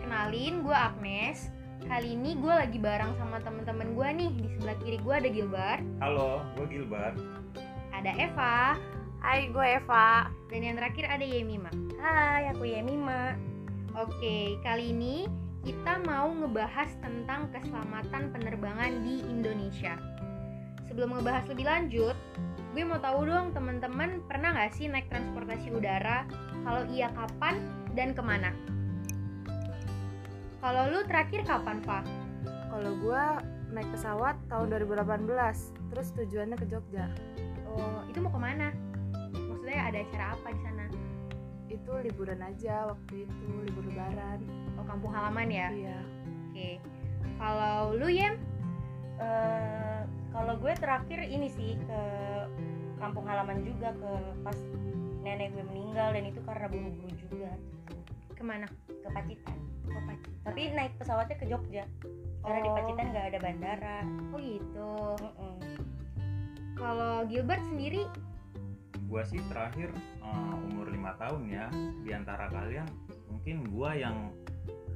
kenalin, gue Agnes. Kali ini gue lagi bareng sama temen-temen gue nih. Di sebelah kiri gue ada Gilbert, Halo, gue Gilbert. ada Eva, Hai, gue Eva. dan yang terakhir ada Yemima. Hai, aku Yemima. Oke, kali ini kita mau ngebahas tentang keselamatan penerbangan di Indonesia. Sebelum ngebahas lebih lanjut, gue mau tahu dong teman-teman pernah nggak sih naik transportasi udara? Kalau iya kapan dan ke mana? Kalau lu terakhir kapan, Fa? Kalau gue naik pesawat tahun 2018, terus tujuannya ke Jogja. Oh, itu mau ke mana? Maksudnya ada acara apa di sana? Itu liburan aja waktu itu, libur lebaran. Oh, kampung halaman ya? Iya. Oke. Kalau lu, Yem? Eh, kalau gue terakhir ini sih ke kampung halaman juga ke pas nenek gue meninggal dan itu karena buru-buru juga Ke mana? ke Pacitan. Ke Pacitan. Tapi naik pesawatnya ke Jogja karena di Oh. Pacitan nggak ada bandara. Oh gitu. Mm-mm. Kalau Gilbert sendiri Gue sih terakhir eh, umur lima tahun ya. Di antara kalian mungkin gue yang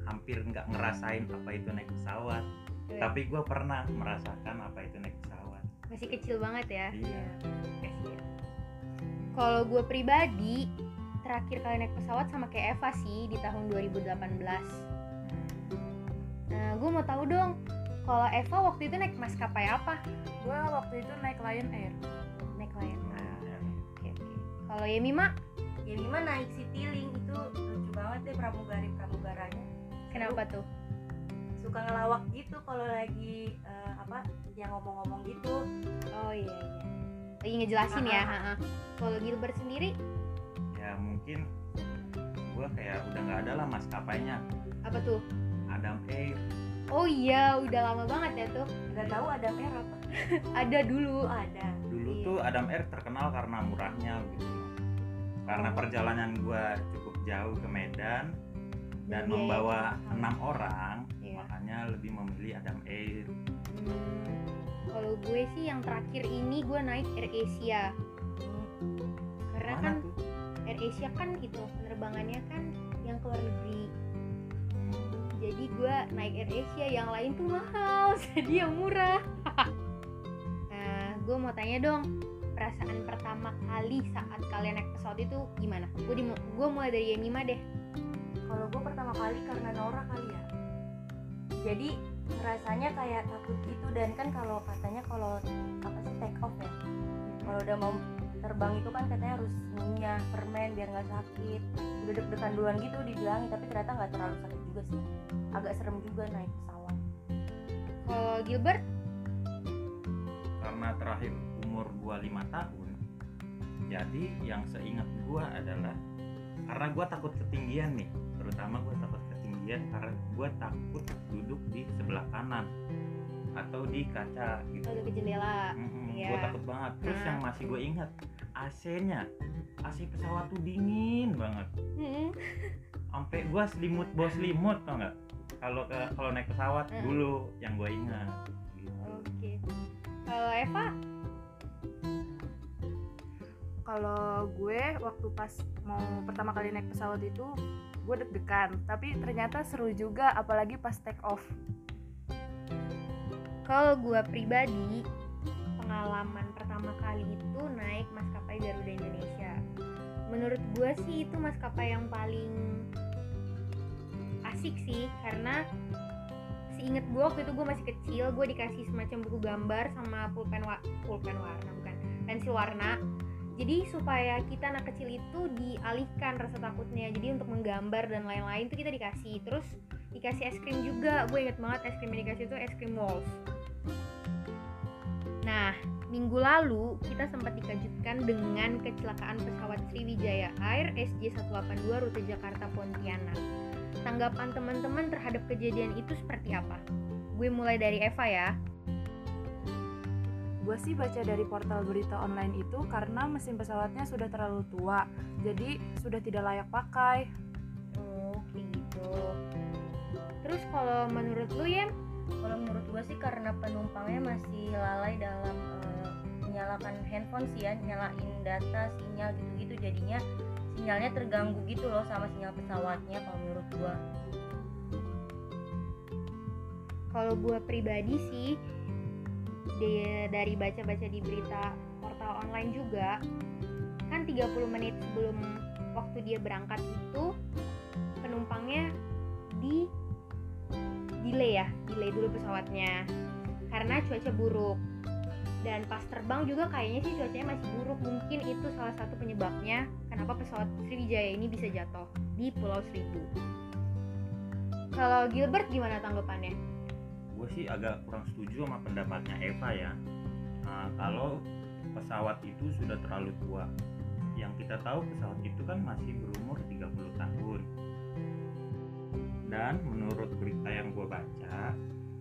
hampir nggak ngerasain apa itu naik pesawat. Iya. Tapi gue pernah merasakan apa itu naik pesawat. masih kecil banget ya. Iya. Kasian. Kalau gue pribadi terakhir kali naik pesawat sama kayak Eva sih di tahun 2018. Nah, gue mau tahu dong, kalau Eva waktu itu naik maskapai apa? Gue waktu itu naik Lion Air. Naik Lion. Hmm, ya. Oke oke. Kalau Yemima, Ya gimana naik Citylink itu lucu banget deh pramugari pramugaranya. kenapa tuh? Suka ngelawak gitu kalau lagi eh, apa yang ngomong-ngomong gitu. Oh iya iya. Lagi ngejelasin ya. Ah, ha-ha. Kalau Gilbert sendiri Ya mungkin gue kayak udah nggak ada lah maskapainya. apa tuh? Adam Air. Oh iya, udah lama banget ya tuh. Gak tahu ada merah apa? Ada dulu. Oh ada. Dulu Iya. tuh Adam Air terkenal karena murahnya gitu. Karena perjalanan gue cukup jauh ke Medan dan biaya membawa cukup mahal. enam orang, Iya. makanya lebih memilih Adam Air. Hmm, kalau gue sih yang terakhir ini gue naik Air Asia karena Mana kan tuh? Air Asia kan itu penerbangannya kan yang ke luar negeri. Jadi gue naik Air Asia yang lain tuh mahal jadi yang murah. Nah gue mau tanya dong perasaan pertama kali saat kalian naik pesawat itu gimana? Gue gue mulai dari Yemima deh. Kalau gue pertama kali karena Nora kali ya. Jadi rasanya kayak takut gitu. Dan kan kalau katanya kalau apa sih take off ya. Kalau udah mau terbang itu kan katanya harus ngunyah permen biar nggak sakit. Udah deg-degan duluan gitu dibilangin tapi ternyata nggak terlalu sakit juga sih. Agak serem juga naik pesawat. kalau Gilbert karena terakhir umur gua lima tahun jadi yang seingat gua adalah karena gua takut ketinggian nih terutama gua takut ketinggian karena gua takut duduk di sebelah kanan atau di kaca gitu kalau ke jendela Mm-mm, Iya. gua takut banget terus Nah. yang masih gue ingat AC-nya AC pesawat tuh dingin banget Hmm, sampai gua selimut bawa selimut tau nggak kalau ke kalau naik pesawat Mm. dulu yang gue ingat gitu. oke kalau Eva Kalau gue waktu pas mau pertama kali naik pesawat itu, gue deg-degan. Tapi ternyata seru juga, apalagi pas take off. Kalau gue pribadi, pengalaman pertama kali itu naik maskapai Garuda Indonesia. Menurut gue sih itu maskapai yang paling asik sih, karena seinget gue waktu itu gue masih kecil, gue dikasih semacam buku gambar sama pulpen wa pulpen warna bukan pensil warna. Jadi supaya kita anak kecil itu dialihkan rasa takutnya. Jadi untuk menggambar dan lain-lain itu kita dikasih. Terus dikasih es krim juga. Gue inget banget es krim yang dikasih itu es krim Walls. Nah, minggu lalu kita sempat dikejutkan dengan kecelakaan pesawat Sriwijaya Air SJ182 rute Jakarta Pontianak. Tanggapan teman-teman terhadap kejadian itu seperti apa? Gue mulai dari Eva ya. Gue sih baca dari portal berita online itu karena mesin pesawatnya sudah terlalu tua, jadi sudah tidak layak pakai. Oh, kayak gitu. Terus kalau menurut lu ya, Kalau menurut gue sih karena penumpangnya masih lalai dalam eh, menyalakan handphone sih ya, nyalain data, sinyal gitu-gitu jadinya sinyalnya terganggu gitu loh sama sinyal pesawatnya kalau menurut gua. kalau gue pribadi sih dari baca-baca di berita portal online juga kan 30 menit sebelum waktu dia berangkat itu penumpangnya di delay dulu pesawatnya. Karena cuaca buruk. Dan pas terbang juga kayaknya sih cuacanya masih buruk. Mungkin itu salah satu penyebabnya kenapa pesawat Sriwijaya ini bisa jatuh di Pulau Seribu. Kalau Gilbert gimana tanggapannya? gue sih agak kurang setuju sama pendapatnya Eva ya. Nah, kalau pesawat itu sudah terlalu tua. Yang kita tahu pesawat itu kan masih berumur 30 tahun dan menurut berita yang gue baca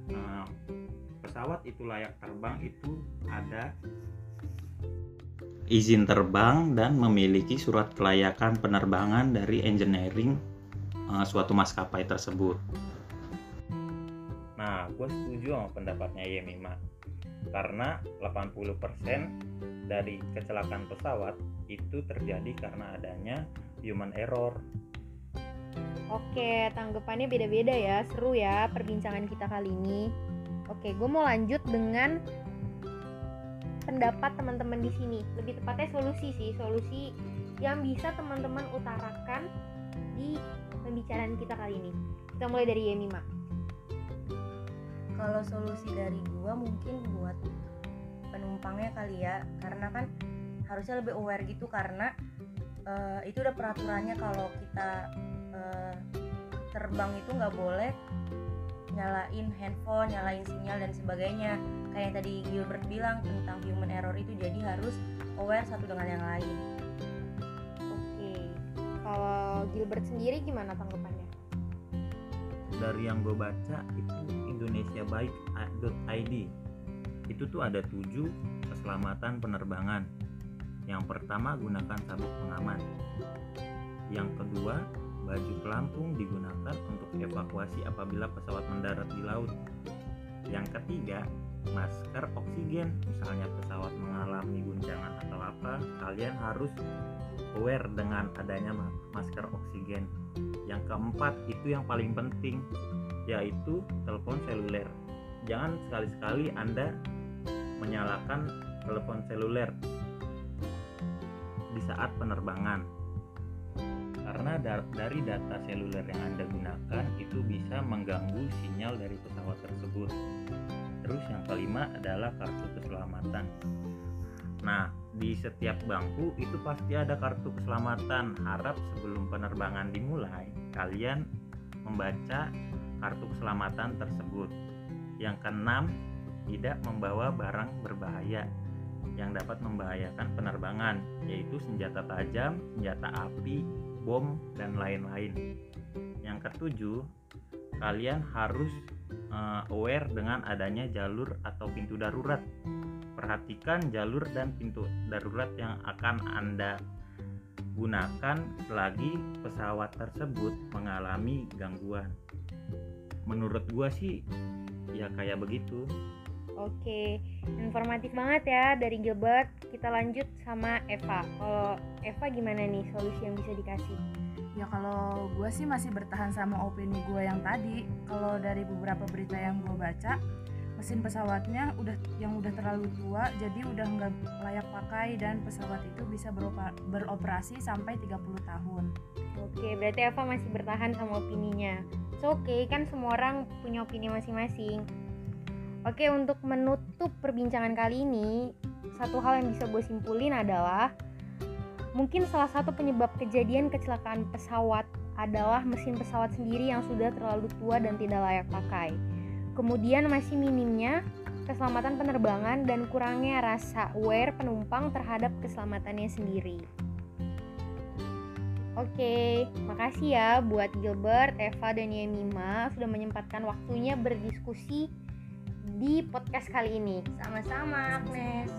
eh, pesawat itu layak terbang itu ada izin terbang dan memiliki surat kelayakan penerbangan dari engineering eh, suatu maskapai tersebut. Nah, gue setuju sama pendapatnya Yemima karena 80% dari kecelakaan pesawat itu terjadi karena adanya human error. Oke, tanggapannya beda-beda ya. Seru ya perbincangan kita kali ini. Oke, gue mau lanjut dengan pendapat teman-teman di sini. Lebih tepatnya solusi sih, solusi yang bisa teman-teman utarakan di pembicaraan kita kali ini. Kita mulai dari Yemima. kalau solusi dari gua mungkin buat penumpangnya kali ya karena kan harusnya lebih aware gitu karena eh, itu udah peraturannya kalau kita terbang itu nggak boleh nyalain handphone, nyalain sinyal dan sebagainya kayak yang tadi Gilbert bilang tentang human error itu jadi harus aware satu dengan yang lain Oke. Kalau Gilbert sendiri gimana tanggapannya? Dari yang gue baca itu indonesiabaik.id itu tuh ada tujuh keselamatan penerbangan. Yang pertama gunakan sabuk pengaman. Yang kedua baju pelampung digunakan untuk evakuasi apabila pesawat mendarat di laut. Yang ketiga masker oksigen. Misalnya pesawat mengalami guncangan atau apa kalian harus aware dengan adanya ma- masker oksigen. Yang keempat itu yang paling penting yaitu telepon seluler. Jangan sekali-sekali anda menyalakan telepon seluler di saat penerbangan karena da- dari data seluler yang anda gunakan itu bisa mengganggu sinyal dari pesawat tersebut. Terus yang kelima adalah kartu keselamatan. Nah di setiap bangku itu pasti ada kartu keselamatan. Harap sebelum penerbangan dimulai kalian membaca kartu keselamatan tersebut. Yang keenam tidak membawa barang berbahaya yang dapat membahayakan penerbangan yaitu senjata tajam, senjata api, bom, dan lain-lain. Yang ketujuh, kalian harus eh, aware dengan adanya jalur atau pintu darurat. Perhatikan jalur dan pintu darurat yang akan Anda gunakan selagi pesawat tersebut mengalami gangguan. Menurut gua sih ya kayak begitu. Oke, informatif banget ya dari Gilbert. Kita lanjut sama Eva. Kalau Eva gimana nih solusi yang bisa dikasih? Ya kalau gue sih masih bertahan sama opini gue yang tadi. Kalau dari beberapa berita yang gue baca, mesin pesawatnya udah yang udah terlalu tua, jadi udah nggak layak pakai dan pesawat itu bisa beroperasi sampai 30 tahun. Oke, berarti Eva masih bertahan sama opininya. So, oke, kan semua orang punya opini masing-masing. Oke, untuk menutup perbincangan kali ini, satu hal yang bisa gue simpulin adalah mungkin salah satu penyebab kejadian kecelakaan pesawat adalah mesin pesawat sendiri yang sudah terlalu tua dan tidak layak pakai. Kemudian masih minimnya keselamatan penerbangan dan kurangnya rasa aware penumpang terhadap keselamatannya sendiri. Oke, makasih ya buat Gilbert, Eva, dan Yemima sudah menyempatkan waktunya berdiskusi di podcast kali ini. sama-sama Agnes.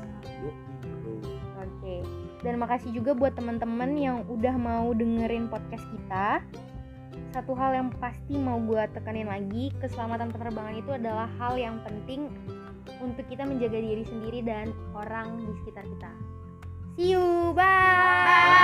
Oke, dan makasih juga buat teman-teman yang udah mau dengerin podcast kita. Satu hal yang pasti mau gue tekanin lagi, keselamatan penerbangan itu adalah hal yang penting untuk kita menjaga diri sendiri dan orang di sekitar kita. See you, bye!